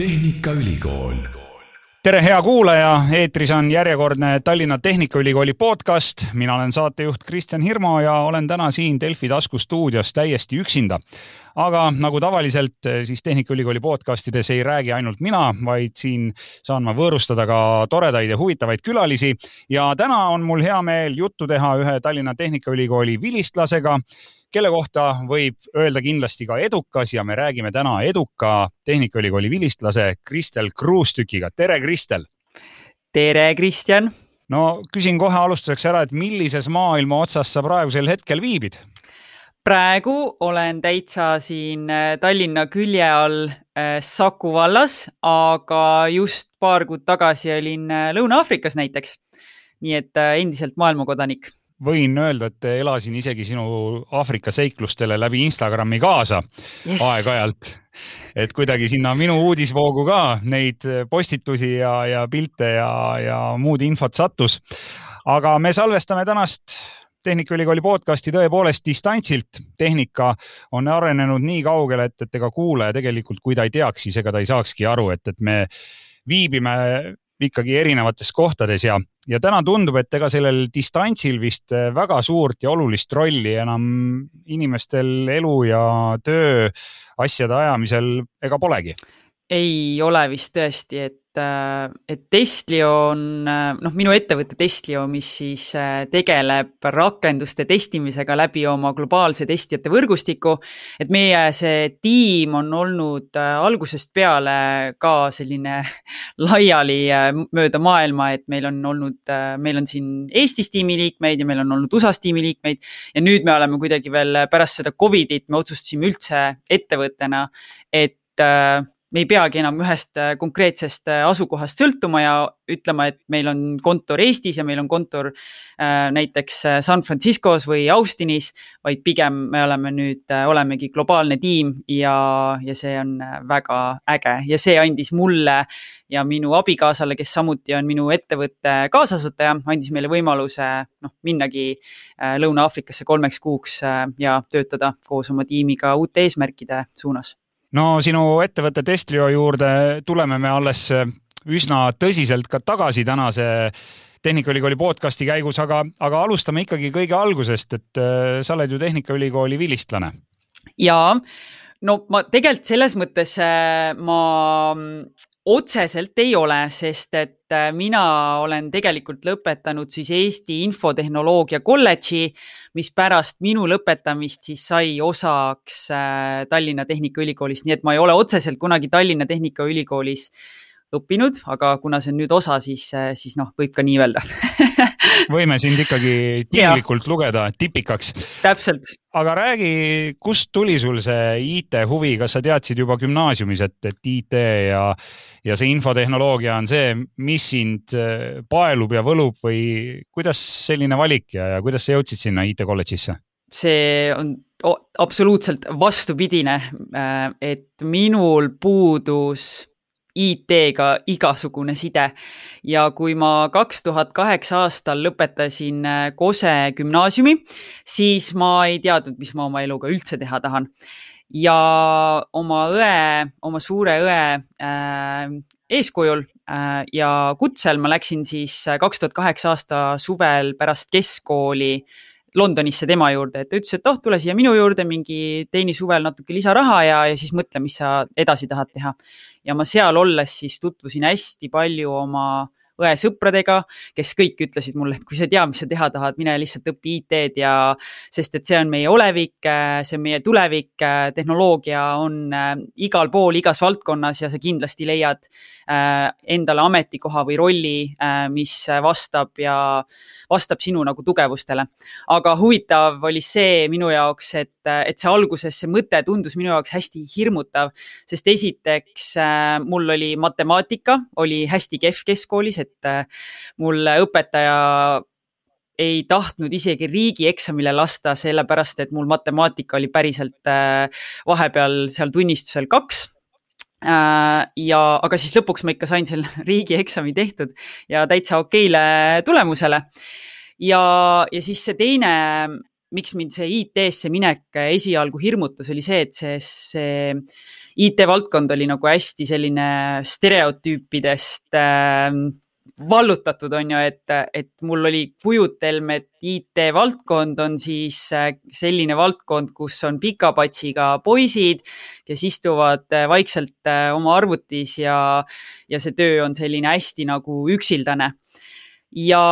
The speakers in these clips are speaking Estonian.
Tehnikaülikool. tere, hea kuulaja, eetris on järjekordne Tallinna Tehnikaülikooli podcast. mina olen saatejuht Kristjan Hirmu ja olen täna siin Delfi taskustuudios täiesti üksinda. aga nagu tavaliselt, siis Tehnikaülikooli podcastides ei räägi ainult mina, vaid siin saan ma võõrustada ka toredaid ja huvitavaid külalisi. ja täna on mul hea meel juttu teha ühe Tallinna Tehnikaülikooli vilistlasega kelle kohta võib öelda kindlasti ka edukas ja me räägime täna eduka Tehnikaülikooli vilistlase Kristel Kruustükiga. tere, Kristel! tere, Kristjan! no küsin kohe alustuseks ära, et millises maailma otsas sa praegusel hetkel viibid? praegu olen täitsa siin äh, Tallinna külje all äh, Saku vallas, aga just paar kuud tagasi olin äh, Lõuna-Aafrikas näiteks. nii et endiselt maailmakodanik võin öelda, et elasin isegi sinu Aafrika seiklustele läbi Instagrami kaasa yes. aeg-ajalt. et kuidagi sinna minu uudisvoogu ka neid postitusi ja, ja pilte ja, ja muud infot sattus. aga me salvestame tänast Tehnikaülikooli podcasti tõepoolest distantsilt. tehnika on arenenud nii kaugele, et, et ega kuulaja tegelikult, kui ta ei teaks, siis ega ta ei saakski aru, et, et me viibime ikkagi erinevates kohtades ja, ja täna tundub, et ega sellel distantsil vist äh, väga suurt ja olulist rolli enam inimestel elu ja töö asjade ajamisel ega polegi. ei ole vist tõesti, et äh, et Testlio on äh, noh, minu ettevõte Testlio, mis siis äh, tegeleb rakenduste testimisega läbi oma globaalse testijate võrgustiku. et meie see tiim on olnud algusest peale ka selline laiali mööda maailma, et meil on olnud, meil on siin Eestis tiimiliikmeid ja meil on olnud USA-s tiimiliikmeid. ja nüüd me oleme kuidagi veel pärast seda Covidit, me otsustasime üldse ettevõttena, et me ei peagi enam ühest äh, konkreetsest äh, asukohast sõltuma ja ütlema, et meil on kontor Eestis ja meil on kontor äh, näiteks San Franciscos või Austinis, vaid pigem me oleme nüüd, olemegi globaalne tiim ja, ja see on väga äge. Ja see andis mulle ja minu abikaasale, kes samuti on minu ettevõtte kaasasutaja, andis meile võimaluse noh, minnagi Lõuna-Aafrikasse kolmeks kuuks ja töötada koos oma tiimiga uute eesmärkide suunas no sinu ettevõtte Testlio juurde tuleme me alles äh, üsna tõsiselt ka tagasi tänase Tehnikaülikooli podcasti käigus, aga, aga alustame ikkagi kõige algusest, et äh, sa oled ju Tehnikaülikooli vilistlane. ja no ma tegelikult selles mõttes äh, ma otseselt ei ole, sest et äh, mina olen tegelikult lõpetanud siis Eesti Infotehnoloogia kolledži, mis pärast minu lõpetamist siis sai osaks äh, Tallinna Tehnikaülikoolist, nii et ma ei ole otseselt kunagi Tallinna Tehnikaülikoolis õppinud, aga kuna see on nüüd osa, siis, äh, siis noh, võib ka nii öelda võime sind ikkagi tinglikult lugeda tipikaks. täpselt. aga räägi, kust tuli sul see IT huvi, kas sa teadsid juba gümnaasiumis, et, et IT ja, ja see infotehnoloogia on see, mis sind äh, paelub ja võlub või kuidas selline valik ja, ja kuidas sa jõudsid sinna IT kolledžisse? see on absoluutselt vastupidine, äh, et minul puudus IT-ga igasugune side. ja kui ma kaks tuhat kaheksa aastal lõpetasin äh, Kose gümnaasiumi, siis ma ei teadnud, mis ma oma eluga üldse teha tahan. ja oma õe, oma suure õe äh, eeskujul äh, ja kutsel ma läksin siis äh, kaks tuhat kaheksa aasta suvel pärast keskkooli Londonisse tema juurde, et ta ütles, et oh, tule siia minu juurde, mingi teeni suvel natuke lisaraha ja, ja siis mõtle, mis sa edasi tahad teha. ja ma seal olles siis tutvusin hästi palju oma õe sõpradega, kes kõik ütlesid mulle, et kui sa ei tea, mis sa teha tahad, mine lihtsalt õpi IT-d ja sest et see on meie olevik, see on meie tulevik, tehnoloogia on äh, igal pool, igas valdkonnas ja sa kindlasti leiad äh, endale ametikoha või rolli, äh, mis vastab ja vastab sinu nagu tugevustele. aga huvitav oli see minu jaoks, et, et see alguses see mõte tundus minu jaoks hästi hirmutav, sest esiteks mul oli matemaatika, oli hästi kehv keskkoolis, et et äh, mul õpetaja ei tahtnud isegi riigieksamile lasta, sellepärast et mul matemaatika oli päriselt äh, vahepeal seal tunnistusel kaks äh, ja, aga siis lõpuks ma ikka sain selle riigieksami tehtud ja täitsa okeile tulemusele. ja, ja siis see teine miks mind see IT-sse minek esialgu hirmutas, oli see, et see, see IT-valdkond oli nagu hästi selline stereotüüpidest äh, vallutatud, on ju, et, et mul oli kujutelm, et IT-valdkond on siis äh, selline valdkond, kus on pika patsiga poisid, kes istuvad äh, vaikselt äh, oma arvutis ja, ja see töö on selline hästi nagu üksildane. ja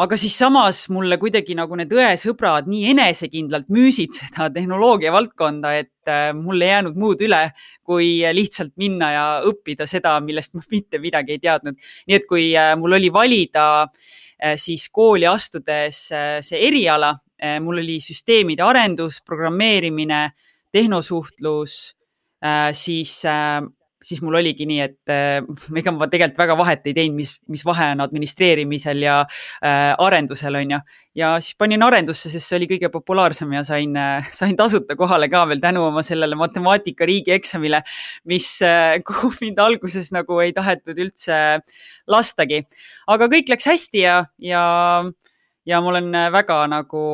aga siis samas mulle kuidagi nagu need õesõbrad nii enesekindlalt müüsid seda tehnoloogia valdkonda, et äh, mul ei jäänud muud üle, kui lihtsalt minna ja õppida seda, millest ma mitte midagi ei teadnud. nii et kui äh, mul oli valida äh, siis kooli astudes see eriala, mul oli süsteemide arendus, programmeerimine, tehnosuhtlus, siis siis mul oligi nii, et äh, ega ma tegelikult väga vahet ei teinud, mis, mis vahe on administreerimisel ja äh, arendusel, on ju. ja siis panin arendusse, sest see oli kõige populaarsem ja sain äh,, sain tasuta kohale ka veel tänu oma sellele matemaatika riigieksamile, mis äh,, kuhu mind alguses nagu ei tahetud üldse lastagi. aga kõik läks hästi ja, ja, ja ma olen väga nagu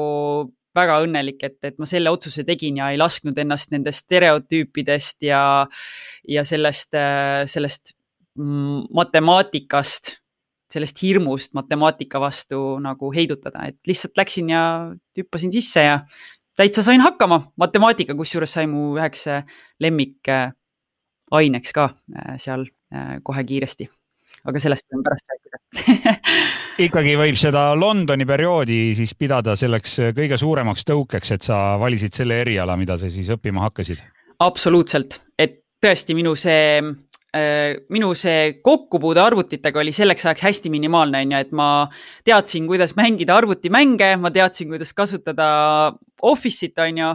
väga õnnelik, et, et ma selle otsuse tegin ja ei lasknud ennast nendest stereotüüpidest ja, ja sellest, sellest matemaatikast, sellest hirmust matemaatika vastu nagu heidutada, et lihtsalt läksin ja hüppasin sisse ja täitsa sain hakkama. matemaatika kusjuures sai mu üheks lemmikaineks ka äh, seal äh, kohe kiiresti aga sellest võime pärast rääkida ikkagi võib seda Londoni perioodi siis pidada selleks kõige suuremaks tõukeks, et sa valisid selle eriala, mida sa siis õppima hakkasid? absoluutselt, et tõesti minu see äh, minu see kokkupuude arvutitega oli selleks ajaks hästi minimaalne, on ju, et ma teadsin, kuidas mängida arvutimänge, ma teadsin, kuidas kasutada Office'it, on ju,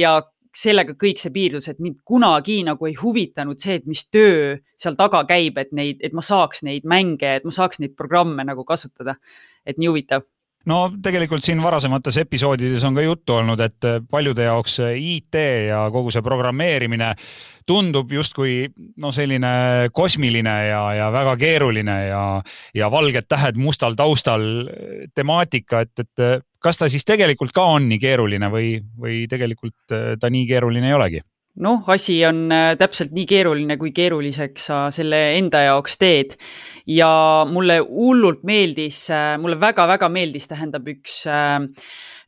ja sellega kõik see piirdus, et mind kunagi nagu ei huvitanud see, et mis töö seal taga käib, et neid, et ma saaks neid mänge, et ma saaks neid programme nagu kasutada. et nii huvitav no tegelikult siin varasemates episoodides on ka juttu olnud, et paljude jaoks IT ja kogu see programmeerimine tundub justkui no selline kosmiline ja, ja väga keeruline ja, ja valged tähed mustal taustal temaatika, et, et kas ta siis tegelikult ka on nii keeruline või, või tegelikult äh, ta nii keeruline ei olegi? noh, asi on äh, täpselt nii keeruline, kui keeruliseks sa selle enda jaoks teed. ja mulle hullult meeldis, äh, mulle väga-väga meeldis, tähendab üks äh,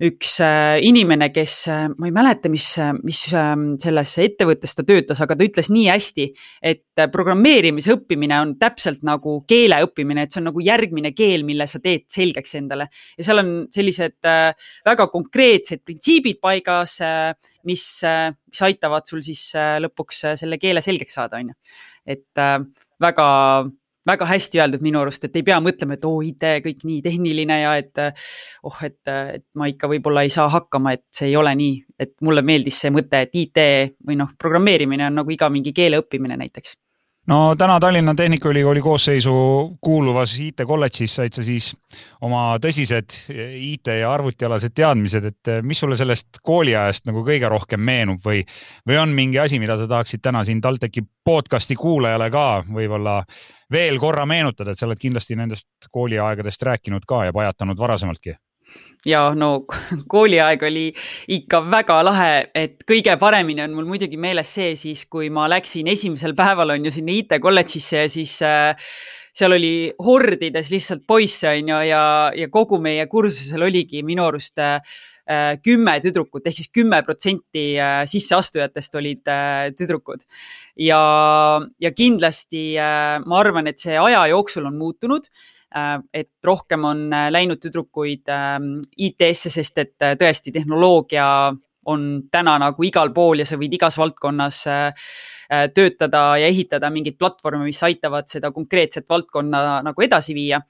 üks äh, inimene, kes, äh, ma ei mäleta, mis, mis ähm, selles ettevõttes ta töötas, aga ta ütles nii hästi, et äh, programmeerimise õppimine on täpselt nagu keele õppimine, et see on nagu järgmine keel, mille sa teed selgeks endale. ja seal on sellised väga konkreetsed printsiibid paigas, mis, mis aitavad sul siis lõpuks selle keele selgeks saada, on ju. et väga väga hästi öeldud minu arust, et ei pea mõtlema, et oo oh,, IT kõik nii tehniline ja et oh, et, et ma ikka võib-olla ei saa hakkama, et see ei ole nii, et mulle meeldis see mõte, et IT või noh, programmeerimine on nagu iga mingi keele õppimine näiteks no täna Tallinna Tehnikaülikooli koosseisu kuuluvas IT-kolledžis said sa siis oma tõsised IT ja arvutialased teadmised, et mis sulle sellest kooliajast nagu kõige rohkem meenub või, või on mingi asi, mida sa tahaksid täna siin TalTechi podcast'i kuulajale ka võib-olla veel korra meenutada, et sa oled kindlasti nendest kooliaegadest rääkinud ka ja pajatanud varasemaltki ja no kooliaeg oli ikka väga lahe, et kõige paremini on mul muidugi meeles see siis, kui ma läksin esimesel päeval on ju sinna IT-kolledžisse ja siis äh, seal oli hordides lihtsalt poisse on ju ja, ja kogu meie kursusel oligi minu arust äh, äh kümme tüdrukut ehk siis kümme protsenti äh, sisseastujatest olid tüdrukud. ja, ja kindlasti ma arvan, et see aja jooksul on muutunud et rohkem on äh, läinud tüdrukuid ähm, IT-sse, sest et äh, tõesti tehnoloogia on täna nagu igal pool ja sa võid igas valdkonnas töötada ja ehitada mingeid platvorme, mis aitavad seda konkreetset valdkonna nagu edasi viia.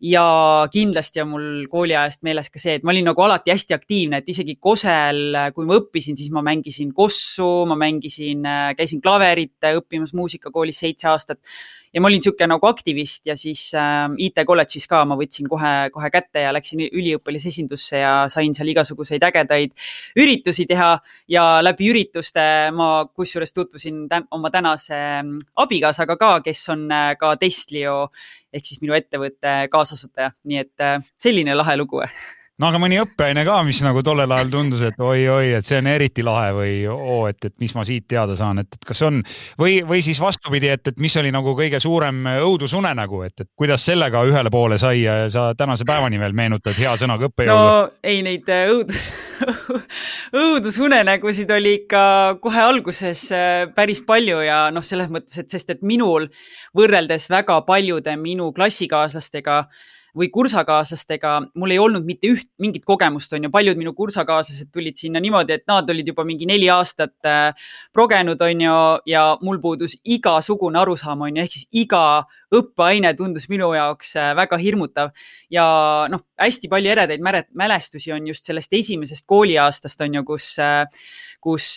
ja kindlasti on mul kooliajast meeles ka see, et ma olin nagu alati hästi aktiivne, et isegi Kosel, kui ma õppisin, siis ma mängisin kossu, ma mängisin, käisin klaverit õppimas muusikakoolis seitse aastat ja ma olin niisugune nagu aktivist ja siis äh, IT-kolledžis ka ma võtsin kohe-kohe kätte ja läksin üliõpilasesindusse ja sain seal igasuguseid ägedaid üritusi teha ja läbi ürituste ma kusjuures tutvusin tän oma tänase ähm, abikaasaga ka, kes on äh, ka Testlio ehk siis minu ettevõtte kaasasutaja, nii et äh, selline lahe lugu no aga mõni õppeaine ka, mis nagu tollel ajal tundus, et oi-oi, et see on eriti lahe või oo, et, et mis ma siit teada saan, et, et kas on või, või siis vastupidi, et, et mis oli nagu kõige suurem õudusunenägu, et, et kuidas sellega ühele poole sai ja sa tänase päevani veel meenutad hea sõnaga õppejõudu? no ei, neid äh, õudus õudusunenägusid oli ikka kohe alguses äh, päris palju ja noh, selles mõttes, et sest et minul võrreldes väga paljude minu klassikaaslastega või kursakaaslastega, mul ei olnud mitte üht, mingit kogemust, on ju, paljud minu kursakaaslased tulid sinna niimoodi, et nad olid juba mingi neli aastat äh, progenud, on ju, ja mul puudus igasugune arusaam, on ju, ehk siis iga õppeaine tundus minu jaoks äh, väga hirmutav. Ja noh, hästi palju eredaid mälestusi on just sellest esimesest kooliaastast on ju, kus, äh, kus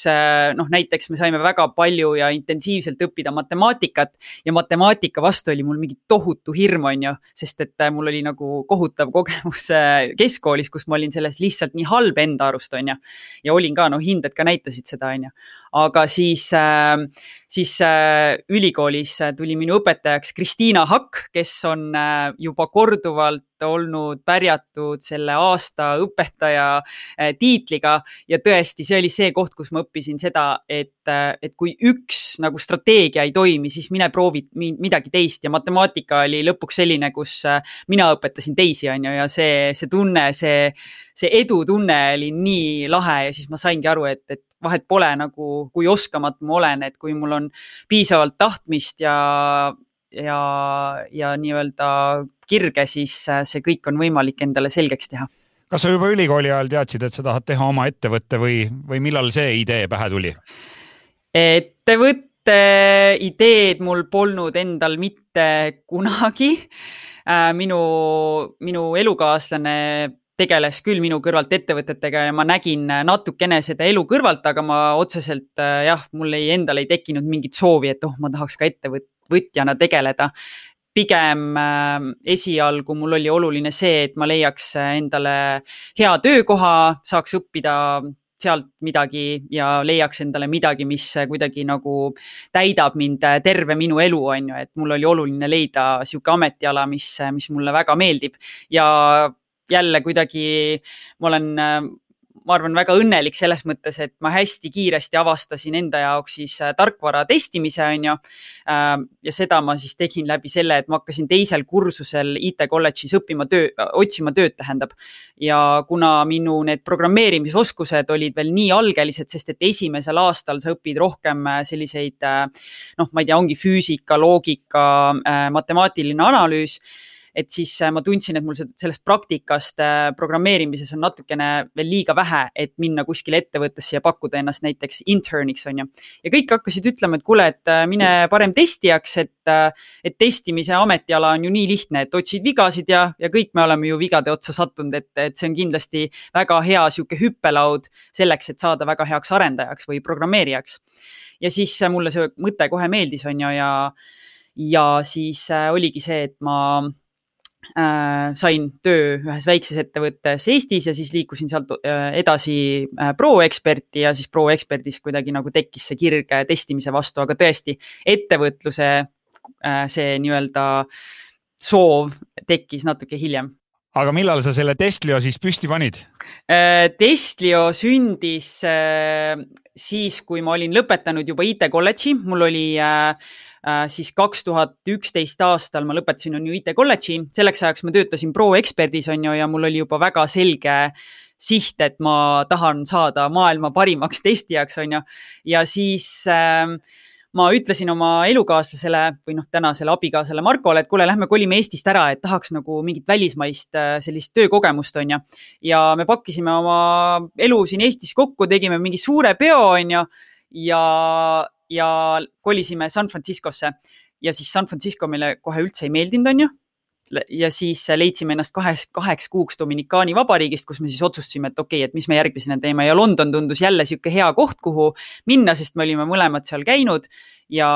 noh, näiteks me saime väga palju ja intensiivselt õppida matemaatikat. Ja matemaatika vastu oli mul mingi tohutu hirm, on ju, sest et mul oli nagu kohutav kogemus äh, keskkoolis, kus ma olin selles lihtsalt nii halb enda arust, on ju. ja olin ka, no hinded ka näitasid seda, on ju. Aga siis, äh, siis äh, ülikoolis tuli minu õpetajaks Kristiina Hakk, kes on juba korduvalt olnud pärjatud selle aasta õpetaja tiitliga. Ja tõesti, see oli see koht, kus ma õppisin seda, et, et kui üks nagu strateegia ei toimi, siis mine proovi midagi teist. Ja matemaatika oli lõpuks selline, kus mina õpetasin teisi, on ju, ja see, see tunne, see, see edutunne oli nii lahe. Ja siis ma saingi aru, et, et vahet pole nagu, kui oskamatu ma olen, et kui mul on piisavalt tahtmist ja, ja, ja nii-öelda kirge, siis äh, see kõik on võimalik endale selgeks teha. kas sa juba ülikooli ajal teadsid, et sa tahad teha oma ettevõtte või, või millal see idee pähe tuli? ettevõtte ideed mul polnud endal mitte kunagi. Äh, minu, minu elukaaslane tegeles küll minu kõrvalt ettevõtetega ja ma nägin natukene seda elu kõrvalt, aga ma otseselt äh, jah, mul ei, endal ei tekkinud mingit soovi, et oh, ma tahaks ka ettevõtjana tegeleda. Pigem äh, esialgu mul oli oluline see, et ma leiaks endale hea töökoha, saaks õppida sealt midagi ja leiaks endale midagi, mis kuidagi nagu täidab mind terve minu elu, on ju, et mul oli oluline leida sihuke ametiala, mis, mis mulle väga meeldib. Ja jälle kuidagi ma olen ma arvan, väga õnnelik selles mõttes, et ma hästi kiiresti avastasin enda jaoks siis äh, tarkvara testimise, on ju. Ähm, ja seda ma siis tegin läbi selle, et ma hakkasin teisel kursusel IT kolledžis õppima töö, otsima tööd, tähendab. ja kuna minu need programmeerimisoskused olid veel nii algelised, sest et esimesel aastal sa õpid rohkem äh, selliseid äh, noh, ma ei tea, ongi füüsika, loogika, matemaatiline analüüs et siis äh, ma tundsin, et mul sellest praktikast äh, programmeerimises on natukene veel liiga vähe, et minna kuskile ettevõttesse ja pakkuda ennast näiteks intern'iks, on ju. ja kõik hakkasid ütlema, et kuule, et äh, mine parem testijaks, et, et testimise ametiala on ju nii lihtne, et otsid vigasid ja, ja kõik me oleme ju vigade otsa sattunud, et, et see on kindlasti väga hea sihuke hüppelaud selleks, et saada väga heaks arendajaks või programmeerijaks. ja siis mulle see mõte kohe meeldis, on ju, ja ja siis oligi see, et ma sain töö ühes väikses ettevõttes Eestis ja siis liikusin sealt äh, edasi äh, pro-eksperti ja siis pro-eksperdis kuidagi nagu tekkis see kirg testimise vastu, aga tõesti ettevõtluse äh, see nii-öelda soov tekkis natuke hiljem aga millal sa selle Testlio siis püsti panid? Äh, Testlio sündis äh, siis, kui ma olin lõpetanud juba IT kolledži, mul oli äh, siis kaks tuhat üksteist aastal ma lõpetasin, on ju IT kolledži, selleks ajaks ma töötasin pro-eksperdis on ju ja mul oli juba väga selge siht, et ma tahan saada maailma parimaks testijaks on ju. Ja siis äh, ma ütlesin oma elukaaslasele või noh, tänasele abikaasale Markole, et kuule, lähme kolime Eestist ära, et tahaks nagu mingit välismaist äh, sellist töökogemust, on ju. ja me pakkisime oma elu siin Eestis kokku, tegime mingi suure peo, on ju, ja, ja kolisime San Franciscosse ja siis San Francisco meile kohe üldse ei meeldinud, on ju ja siis leidsime ennast kaheks, kaheks kuuks Dominikaani vabariigist, kus me siis otsustasime, et okei okay,, et mis me järgmisena teeme ja London tundus jälle sihuke hea koht, kuhu minna, sest me olime mõlemad seal käinud. ja,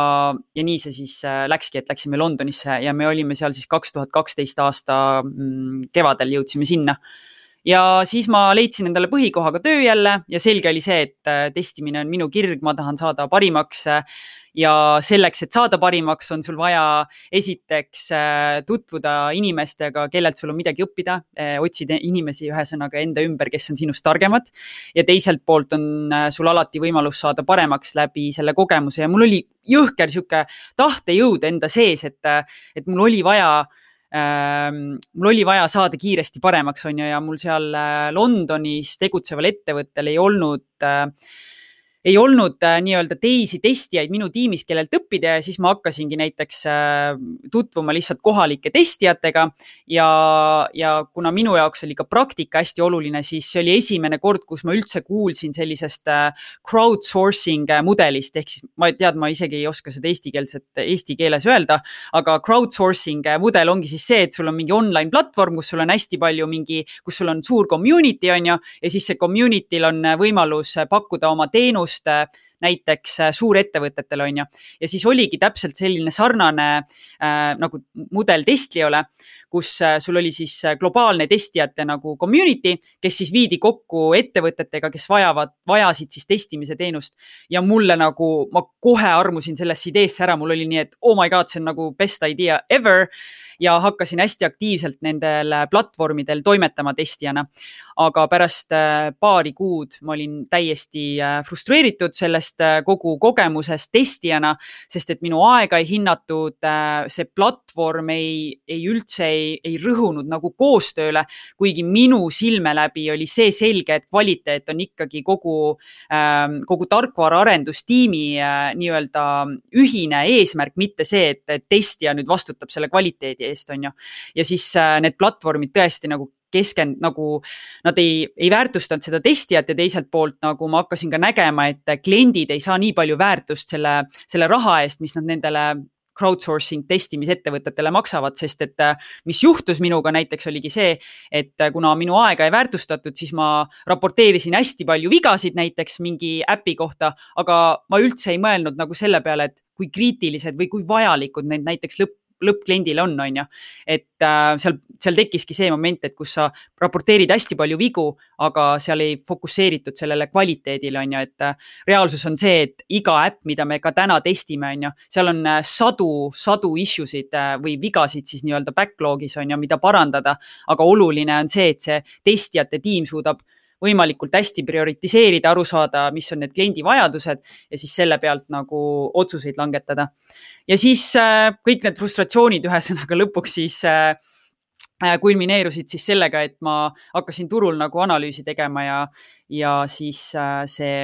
ja nii see siis äh, läkski, et läksime Londonisse ja me olime seal siis kaks tuhat kaksteist aasta mm, kevadel jõudsime sinna ja siis ma leidsin endale põhikohaga töö jälle ja selge oli see, et testimine on minu kirg, ma tahan saada parimaks ja selleks, et saada parimaks, on sul vaja esiteks äh, tutvuda inimestega, kellelt sul on midagi õppida, äh, otsida inimesi ühesõnaga enda ümber, kes on sinust targemad. ja teiselt poolt on äh, sul alati võimalus saada paremaks läbi selle kogemuse ja mul oli jõhker sihuke tahtejõud enda sees, et, et mul oli vaja mul oli vaja saada kiiresti paremaks, on ju, ja mul seal Londonis tegutseval ettevõttel ei olnud äh, ei olnud äh, nii-öelda teisi testijaid minu tiimis, kellelt õppida ja siis ma hakkasingi näiteks äh, tutvuma lihtsalt kohalike testijatega. Ja, ja kuna minu jaoks oli ka praktika hästi oluline, siis see oli esimene kord, kus ma üldse kuulsin sellisest äh, crowdsourcing mudelist. Ehk siis ma tead, ma isegi ei oska seda eestikeelset eesti keeles öelda, aga crowdsourcing mudel ongi siis see, et sul on mingi online platvorm, kus sul on hästi palju mingi, kus sul on suur community on ju, ja siis see community'l on võimalus pakkuda oma teenust teenust äh, näiteks äh, suurettevõtetele, on ju. ja siis oligi täpselt selline sarnane äh, nagu mudel Testliole, kus äh, sul oli siis globaalne testijate nagu community, kes siis viidi kokku ettevõtetega, kes vajavad, vajasid siis testimise teenust. ja mulle nagu, ma kohe armusin sellesse ideesse ära, mul oli nii, et oh my god, see on nagu best idea ever ja hakkasin hästi aktiivselt nendel platvormidel toimetama testijana. aga pärast äh, paari kuud ma olin täiesti äh, frustreeritud sellest äh, kogu kogemusest testijana, sest et minu aega ei hinnatud, see platvorm ei, ei üldse ei, ei rõhunud nagu koostööle, kuigi minu silme läbi oli see selge, et kvaliteet on ikkagi kogu, ähm, kogu tarkvaraarendustiimi nii-öelda ühine eesmärk, mitte see, et testija nüüd vastutab selle kvaliteedi eest, on ju. ja siis äh, need platvormid tõesti nagu keskend-, nagu nad ei, ei väärtustanud seda testijat ja teiselt poolt nagu ma hakkasin ka nägema, et kliendid ei saa nii palju väärtust selle, selle raha eest, mis nad nendele crowdsourcing testimisettevõtetele maksavad, sest et mis juhtus minuga näiteks oligi see, et kuna minu aega ei väärtustatud, siis ma raporteerisin hästi palju vigasid näiteks mingi äpi kohta, aga ma üldse ei mõelnud nagu selle peale, et kui kriitilised või kui vajalikud need näiteks lõpp lõppkliendil on, on ju. et äh, seal, seal tekkiski see moment, et kus sa raporteerid hästi palju vigu, aga seal ei fokusseeritud sellele kvaliteedile, on ju, et äh, reaalsus on see, et iga äpp, mida me ka täna testime, on ju, seal on äh, sadu, sadu issue sid äh, või vigasid siis nii-öelda backlog'is on ju, mida parandada. aga oluline on see, et see testijate tiim suudab võimalikult hästi prioritiseerida, aru saada, mis on need kliendi vajadused ja siis selle pealt nagu otsuseid langetada. ja siis äh, kõik need frustratsioonid ühesõnaga lõpuks siis äh, äh, kulmineerusid siis sellega, et ma hakkasin turul nagu analüüsi tegema ja, ja siis see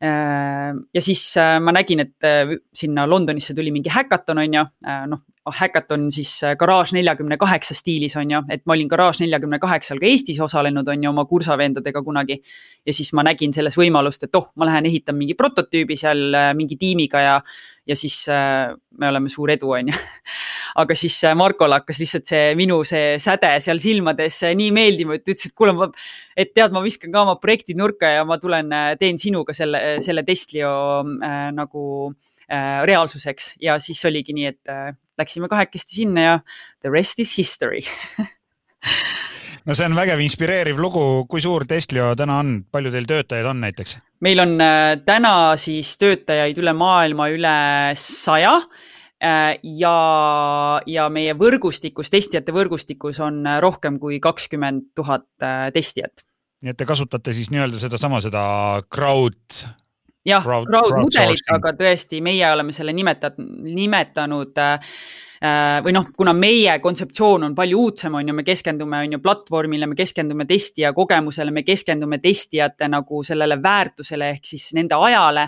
ja siis ma nägin, et sinna Londonisse tuli mingi häkaton, on ju, noh, häkaton siis äh, Garage neljakümne kaheksa stiilis on ju, et ma olin Garage neljakümne kaheksal ka Eestis osalenud, on ju, oma kursavendadega kunagi. ja siis ma nägin selles võimalust, et oh, ma lähen ehitan mingi prototüübi seal äh, mingi tiimiga ja, ja siis äh, me oleme suur edu, on ju. aga siis Markole hakkas lihtsalt see minu see säde seal silmades nii meeldima, et ütles, et kuule, ma, et tead, ma viskan ka oma projektid nurka ja ma tulen, teen sinuga selle, selle Testlio äh, nagu äh, reaalsuseks ja siis oligi nii, et äh, läksime kahekesti sinna ja the rest is history no see on vägev inspireeriv lugu, kui suur Testlio täna on, palju teil töötajaid on näiteks? meil on äh, täna siis töötajaid üle maailma üle saja äh, ja, ja meie võrgustikus, testijate võrgustikus on äh, rohkem kui kakskümmend tuhat testijat. nii et te kasutate siis nii-öelda sedasama, seda crowd jah, crowd mudelit, aga tõesti, meie oleme selle nimetanud, nimetanud Äh, või noh, kuna meie kontseptsioon on palju uudsem, on ju, me keskendume, on ju, platvormile, me keskendume testija kogemusele, me keskendume testijate nagu sellele väärtusele ehk siis nende ajale,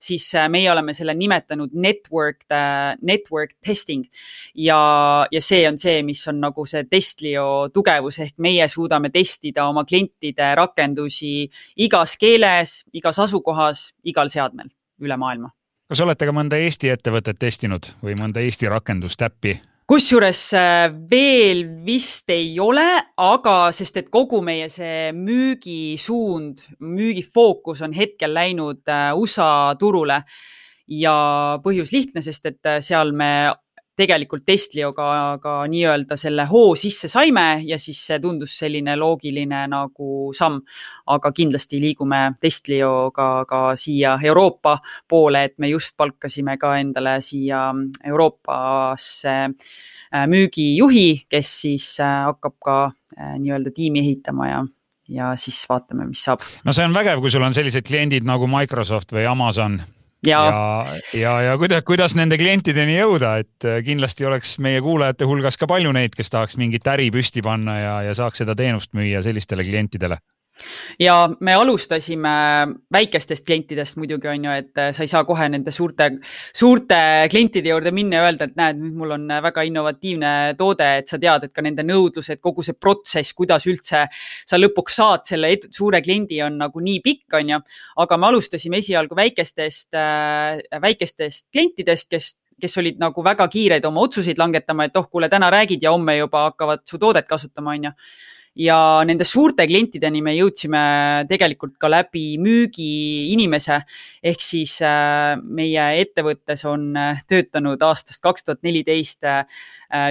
siis äh, meie oleme selle nimetanud network, äh, network testing. ja, ja see on see, mis on nagu see Testlio tugevus ehk meie suudame testida oma klientide rakendusi igas keeles, igas asukohas, igal seadmel üle maailma kas olete ka mõnda Eesti ettevõtet testinud või mõnda Eesti rakendust, äppi? kusjuures äh, veel vist ei ole, aga sest, et kogu meie see müügisuund, müügifookus on hetkel läinud äh, USA turule ja põhjus lihtne, sest et äh, seal me tegelikult Testlioga ka nii-öelda selle hoo sisse saime ja siis see tundus selline loogiline nagu samm. aga kindlasti liigume Testlioga ka siia Euroopa poole, et me just palkasime ka endale siia Euroopasse äh, müügijuhi, kes siis äh, hakkab ka äh, nii-öelda tiimi ehitama ja ja siis vaatame, mis saab. no see on vägev, kui sul on sellised kliendid nagu Microsoft või Amazon ja, ja, ja, ja kuidas, kuidas nende klientideni jõuda, et äh, kindlasti oleks meie kuulajate hulgas ka palju neid, kes tahaks mingit äri püsti panna ja, ja saaks seda teenust müüa sellistele klientidele ja me alustasime väikestest klientidest muidugi on ju, et äh, sa ei saa kohe nende suurte, suurte klientide juurde minna ja öelda, et näed, nüüd mul on väga innovatiivne toode, et sa tead, et ka nende nõudlused, kogu see protsess, kuidas üldse sa lõpuks saad selle suure kliendi, on nagu nii pikk, on ju. aga me alustasime esialgu väikestest, äh, väikestest klientidest, kes kes olid nagu väga kiired oma otsuseid langetama, et oh, kuule, täna räägid ja homme juba hakkavad su toodet kasutama, on ju ja nende suurte klientideni me jõudsime tegelikult ka läbi müügiinimese. Ehk siis äh, meie ettevõttes on äh, töötanud aastast kaks tuhat neliteist äh,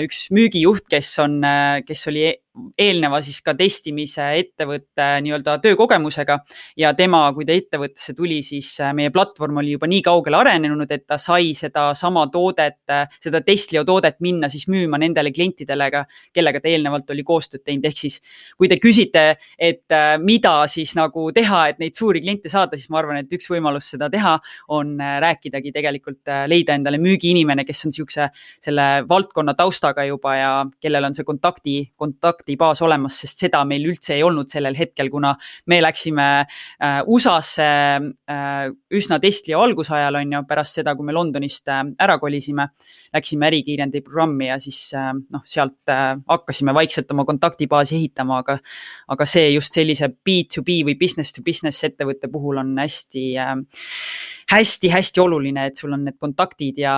üks müügijuht, kes on, kes oli eelneva siis ka testimise ettevõtte nii-öelda töökogemusega ja tema, kui ta ettevõttesse tuli, siis äh, meie platvorm oli juba nii kaugele arenenud, et ta sai sedasama toodet, äh, seda Testlio toodet minna siis müüma nendele klientidele, kellega ta eelnevalt oli koostööd teinud, ehk siis kui te küsite, et äh, mida siis nagu teha, et neid suuri kliente saada, siis ma arvan, et üks võimalus seda teha on rääkidagi tegelikult, leida endale müügiinimene, kes on niisuguse selle valdkonna taustaga juba ja kellel on see kontakti, kontakt kontaktibaas olemas, sest seda meil üldse ei olnud sellel hetkel, kuna me läksime äh, USA-sse äh, üsna testi algusajal on ju, pärast seda, kui me Londonist äh, ära kolisime. Läksime ärikiirendi programmi ja siis noh, sealt hakkasime vaikselt oma kontaktibaasi ehitama, aga, aga see just sellise B2B või business to business ettevõtte puhul on hästi hästi-hästi oluline, et sul on need kontaktid ja,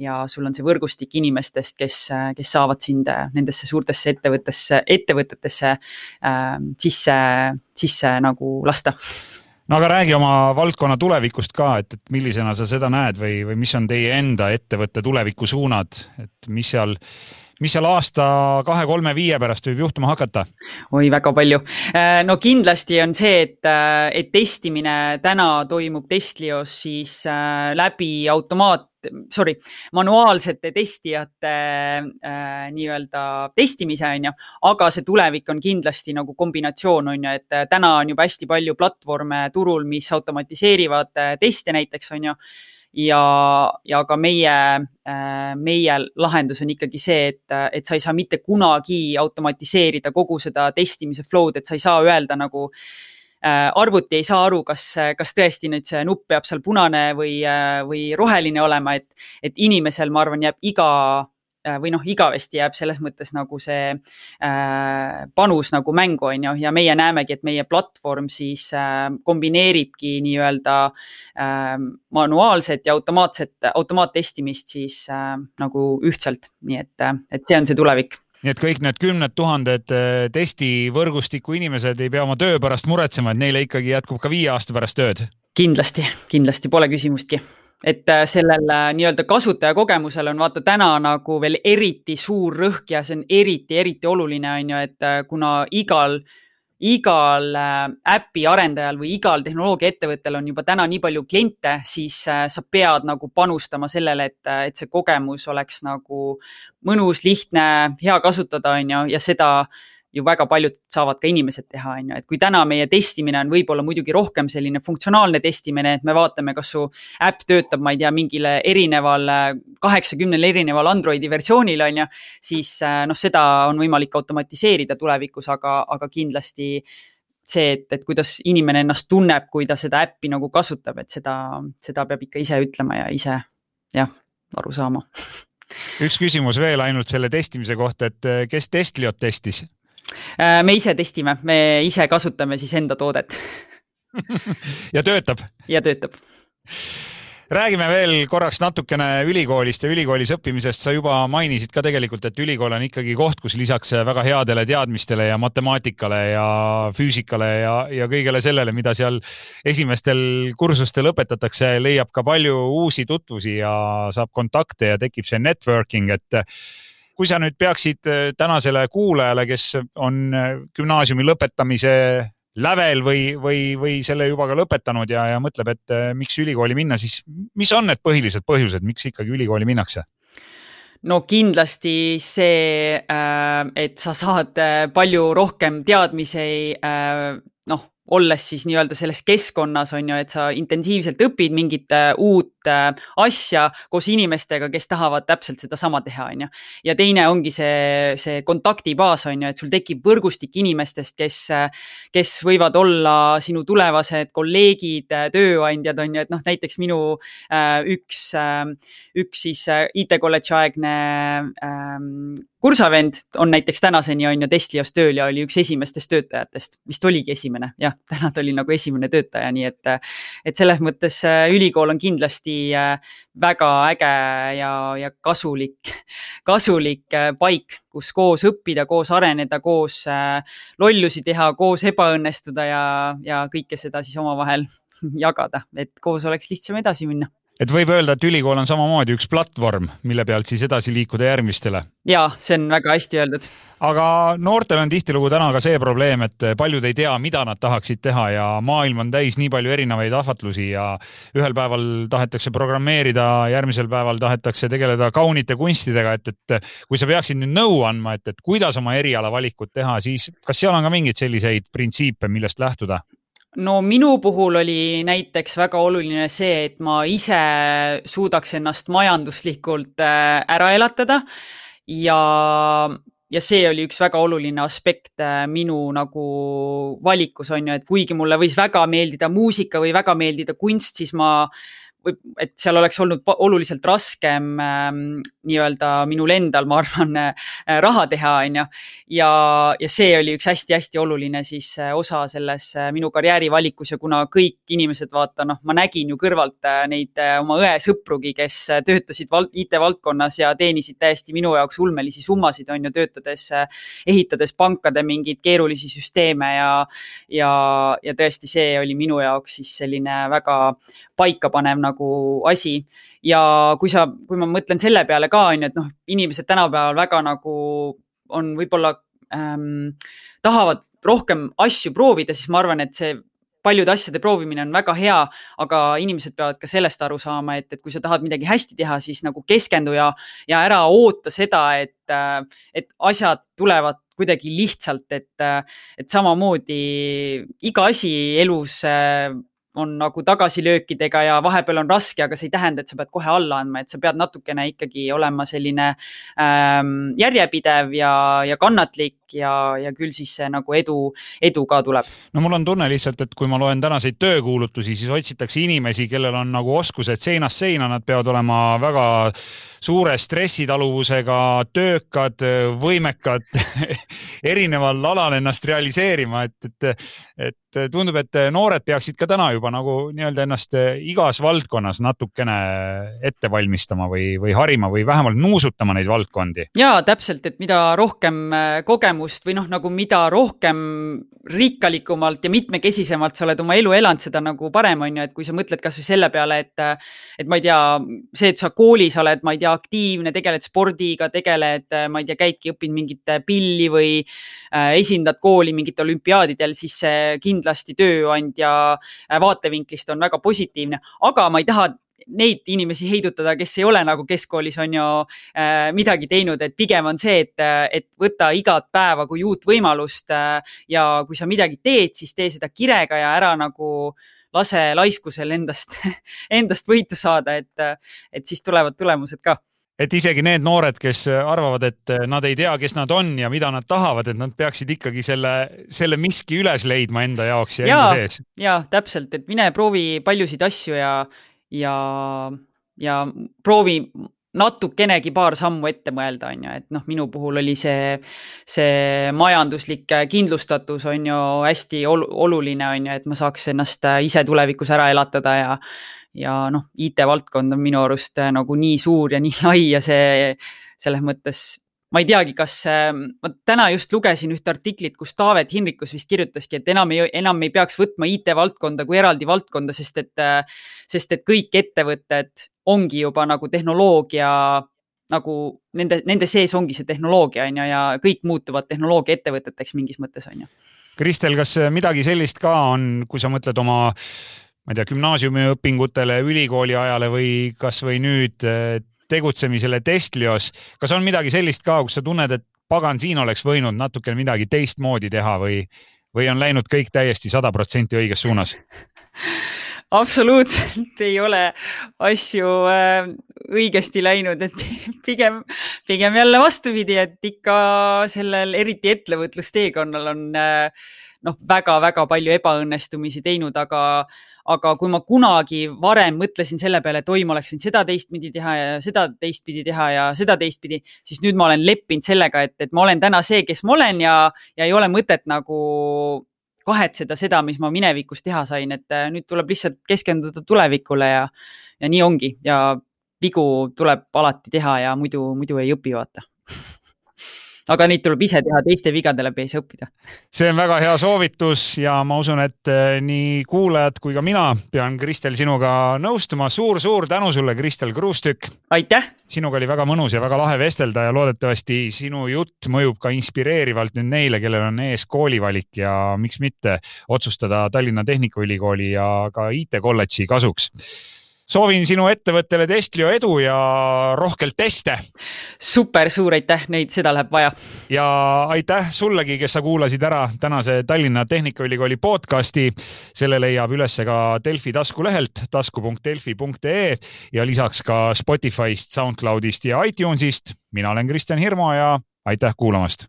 ja sul on see võrgustik inimestest, kes, kes saavad sind nendesse suurtesse ettevõttesse, ettevõtetesse äh, sisse, sisse nagu lasta. No aga räägi oma valdkonna tulevikust ka, et, et millisena sa seda näed või, või mis on teie enda ettevõtte tulevikusuunad, et mis seal mis seal aasta kahe-kolme-viie pärast võib juhtuma hakata? oi, väga palju. Äh, no kindlasti on see, et, äh, et testimine täna toimub Testlios siis äh, läbi automaat, sorry, manuaalsete testijate äh, nii-öelda testimise, on ju, aga see tulevik on kindlasti nagu kombinatsioon, on ju, et täna on juba hästi palju platvorme turul, mis automatiseerivad teste näiteks, on ju ja, ja ka meie, äh, meie lahendus on ikkagi see, et, et sa ei saa mitte kunagi automatiseerida kogu seda testimise flow'd, et sa ei saa öelda nagu äh, arvuti ei saa aru, kas, kas tõesti nüüd see nupp peab seal punane või, äh, või roheline olema, et, et inimesel, ma arvan, jääb iga või noh, igavesti jääb selles mõttes nagu see äh, panus nagu mängu, on ju, ja meie näemegi, et meie platvorm siis äh, kombineeribki nii-öelda äh, manuaalset ja automaatset, automaattestimist siis äh, nagu ühtselt, nii et, äh, et see on see tulevik. Nii et kõik need kümned tuhanded äh, testivõrgustiku inimesed ei pea oma töö pärast muretsema, et neile ikkagi jätkub ka viie aasta pärast tööd? kindlasti, kindlasti, pole küsimustki et äh, sellel äh, nii-öelda kasutajakogemusel on vaata täna nagu veel eriti suur rõhk ja see on eriti, eriti oluline, on ju, et äh, kuna igal, igal äpi arendajal või igal tehnoloogiaettevõttel on juba täna nii palju kliente, siis sa pead nagu panustama sellele, et, et see kogemus oleks nagu mõnus, lihtne, hea kasutada, on ju, ja seda ju väga paljud saavad ka inimesed teha, on ju, et kui täna meie testimine on võib-olla muidugi rohkem selline funktsionaalne testimine, et me vaatame, kas su äpp töötab, ma ei tea, mingile erineval, kaheksakümnel erineval Androidi versioonil, on ju, siis äh, noh, seda on võimalik automatiseerida tulevikus, aga, aga kindlasti see, et, et kuidas inimene ennast tunneb, kui ta seda äppi nagu kasutab, et seda, seda peab ikka ise ütlema ja ise jah, aru saama üks küsimus veel ainult selle testimise kohta, et äh, kes Testliot testis? Äh, me ise testime, me ise kasutame siis enda toodet ja töötab? ja töötab räägime veel korraks natukene ülikoolist ja ülikoolis õppimisest. sa juba mainisid ka tegelikult, et ülikool on ikkagi koht, kus lisaks väga headele teadmistele ja matemaatikale ja füüsikale ja, ja kõigele sellele, mida seal esimestel kursustel õpetatakse, leiab ka palju uusi tutvusi ja saab kontakte ja tekib see networking, et kui sa nüüd peaksid tänasele kuulajale, kes on gümnaasiumi lõpetamise lävel või, või, või selle juba ka lõpetanud ja, ja mõtleb, et äh, miks ülikooli minna, siis mis on need põhilised põhjused, miks ikkagi ülikooli minnakse? no kindlasti see, äh, et sa saad äh, palju rohkem teadmisi, noh, olles siis nii-öelda selles keskkonnas on ju, et sa intensiivselt õpid mingit äh, uut äh, asja koos inimestega, kes tahavad täpselt sedasama teha, on ju. ja teine ongi see, see kontaktibaas on ju, et sul tekib võrgustik inimestest, kes, kes võivad olla sinu tulevased kolleegid, tööandjad on ju, et noh, näiteks minu äh, üks, üks siis IT-kolledži aegne ähm, kursavend on näiteks tänaseni on ju Testlios tööl ja oli üks esimestest töötajatest, vist oligi esimene, jah, täna ta oli nagu esimene töötaja, nii et, et selles mõttes äh, ülikool on kindlasti äh, väga äge ja, ja kasulik, kasulik äh, paik, kus koos õppida, koos areneda, koos lollusi teha, koos ebaõnnestuda ja, ja kõike seda siis omavahel jagada, et koos oleks lihtsam edasi minna et võib öelda, et ülikool on samamoodi üks platvorm, mille pealt siis edasi liikuda järgmistele. ja see on väga hästi öeldud. aga noortel on tihtilugu täna ka see probleem, et paljud ei tea, mida nad tahaksid teha ja maailm on täis nii palju erinevaid ahvatlusi ja ühel päeval tahetakse programmeerida, järgmisel päeval tahetakse tegeleda kaunite kunstidega, et, et kui sa peaksid nüüd nõu andma, et, et kuidas oma eriala valikut teha, siis kas seal on ka mingeid selliseid printsiipe, millest lähtuda? No minu puhul oli näiteks väga oluline see, et ma ise suudaks ennast majanduslikult äh, ära elatada. Ja, ja see oli üks väga oluline aspekt äh, minu nagu valikus on ju, et kuigi mulle võis väga meeldida muusika või väga meeldida kunst, siis ma või et seal oleks olnud oluliselt raskem äh, nii-öelda minul endal, ma arvan äh,, raha teha, on ju. ja, ja see oli üks hästi-hästi oluline siis äh, osa selles äh, minu karjäärivalikus ja kuna kõik inimesed, vaata noh, ma nägin ju kõrvalt äh, neid äh, oma õe sõprugi, kes äh, töötasid IT-valdkonnas ja teenisid täiesti minu jaoks ulmelisi summasid, on ju, töötades äh,, ehitades pankade mingeid keerulisi süsteeme ja, ja, ja tõesti, see oli minu jaoks siis selline väga paikapanev nagu asi. ja kui sa, kui ma mõtlen selle peale ka on ju, et noh, inimesed tänapäeval väga nagu on võib-olla ähm, tahavad rohkem asju proovida, siis ma arvan, et see paljude asjade proovimine on väga hea, aga inimesed peavad ka sellest aru saama, et, et kui sa tahad midagi hästi teha, siis nagu keskendu ja, ja ära oota seda, et, et asjad tulevad kuidagi lihtsalt, et, et samamoodi iga asi elus on nagu tagasilöökidega ja vahepeal on raske, aga see ei tähenda, et sa pead kohe alla andma, et sa pead natukene ikkagi olema selline ähm, järjepidev ja, ja kannatlik ja, ja küll siis see nagu edu, edu ka tuleb. no mul on tunne lihtsalt, et kui ma loen tänaseid töökuulutusi, siis otsitakse inimesi, kellel on nagu oskused seinast seina, nad peavad olema väga suure stressitaluvusega, töökad, võimekad erineval alal ennast realiseerima, et, et, et tundub, et noored peaksid ka täna juba nagu nii-öelda ennast igas valdkonnas natukene ette valmistama või, või harima või vähemalt nuusutama neid valdkondi. ja täpselt, et mida rohkem kogemust või noh, nagu mida rohkem rikkalikumalt ja mitmekesisemalt sa oled oma elu elanud, seda nagu parem on ju, et kui sa mõtled kasvõi selle peale, et, et ma ei tea, see, et sa koolis oled, ma ei tea, aktiivne, tegeled spordiga, tegeled, ma ei tea, käidki, õpid mingit pilli või äh, esindad kooli mingitel olümpiaadidel, siis see kindlasti tööandja vaatevinklist on väga positiivne, aga ma ei taha neid inimesi heidutada, kes ei ole nagu keskkoolis on ju äh, midagi teinud, et pigem on see, et, et võta igat päeva kui uut võimalust äh, ja kui sa midagi teed, siis tee seda kirega ja ära nagu äh, lase laiskusel endast, endast võitu saada, et, et siis tulevad tulemused ka. Et isegi need noored, kes arvavad, et nad ei tea, kes nad on ja mida nad tahavad, et nad peaksid ikkagi selle, selle miski üles leidma enda jaoks ja, ja enda sees. ja täpselt, et mine proovi paljusid asju ja, ja, ja proovi natukenegi paar sammu ette mõelda, on ju, et noh, minu puhul oli see, see majanduslik kindlustatus on ju hästi ol oluline, on ju, et ma saaks ennast ise tulevikus ära elatada ja ja noh, IT-valdkond on minu arust nagu nii suur ja nii lai ja see selles mõttes ma ei teagi, kas, ma täna just lugesin ühte artiklit, kus Taavet Hinrikus vist kirjutaski, et enam ei, enam ei peaks võtma IT-valdkonda kui eraldi valdkonda, sest et, sest et kõik ettevõtted ongi juba nagu tehnoloogia nagu nende, nende sees ongi see tehnoloogia on ju ja kõik muutuvad tehnoloogiaettevõteteks mingis mõttes on ju. Kristel, kas midagi sellist ka on, kui sa mõtled oma ma ei tea, gümnaasiumiõpingutele, ülikooli ajale või kasvõi nüüd tegutsemisele Testlios. kas on midagi sellist ka, kus sa tunned, et pagan, siin oleks võinud natuke midagi teistmoodi teha või, või on läinud kõik täiesti sada protsenti õiges suunas absoluutselt ei ole asju äh, õigesti läinud, et pigem, pigem jälle vastupidi, et ikka sellel eriti ettevõtlusteekonnal on äh, noh, väga-väga palju ebaõnnestumisi teinud, aga aga kui ma kunagi varem mõtlesin selle peale, et oi, ma oleks võinud seda teistpidi teha ja seda teistpidi teha ja seda teistpidi, siis nüüd ma olen leppinud sellega, et, et ma olen täna see, kes ma olen ja, ja ei ole mõtet nagu kahetseda seda, mis ma minevikus teha sain, et äh, nüüd tuleb lihtsalt keskenduda tulevikule ja, ja nii ongi. Ja vigu tuleb alati teha ja muidu, muidu ei õpi, vaata aga neid tuleb ise teha, teiste vigade läbi ei saa õppida. see on väga hea soovitus ja ma usun, et eh, nii kuulajad kui ka mina pean, Kristel, sinuga nõustuma suur,. suur-suur tänu sulle, Kristel Kruustükk. aitäh! sinuga oli väga mõnus ja väga lahe vestelda ja loodetavasti sinu jutt mõjub ka inspireerivalt nüüd neile, kellel on ees koolivalik ja miks mitte otsustada Tallinna Tehnikaülikooli ja ka IT-kolledži kasuks soovin sinu ettevõttele Testlio edu ja rohkelt teste. super, suur aitäh, neid, seda läheb vaja. ja aitäh sullegi, kes sa kuulasid ära tänase Tallinna Tehnikaülikooli podcasti. selle leiab üles ka Delfi taskulehelt tasku.delfi.ee ja lisaks ka Spotify'st, SoundCloudist ja iTunesist. mina olen Kristjan Hirmu ja aitäh kuulamast.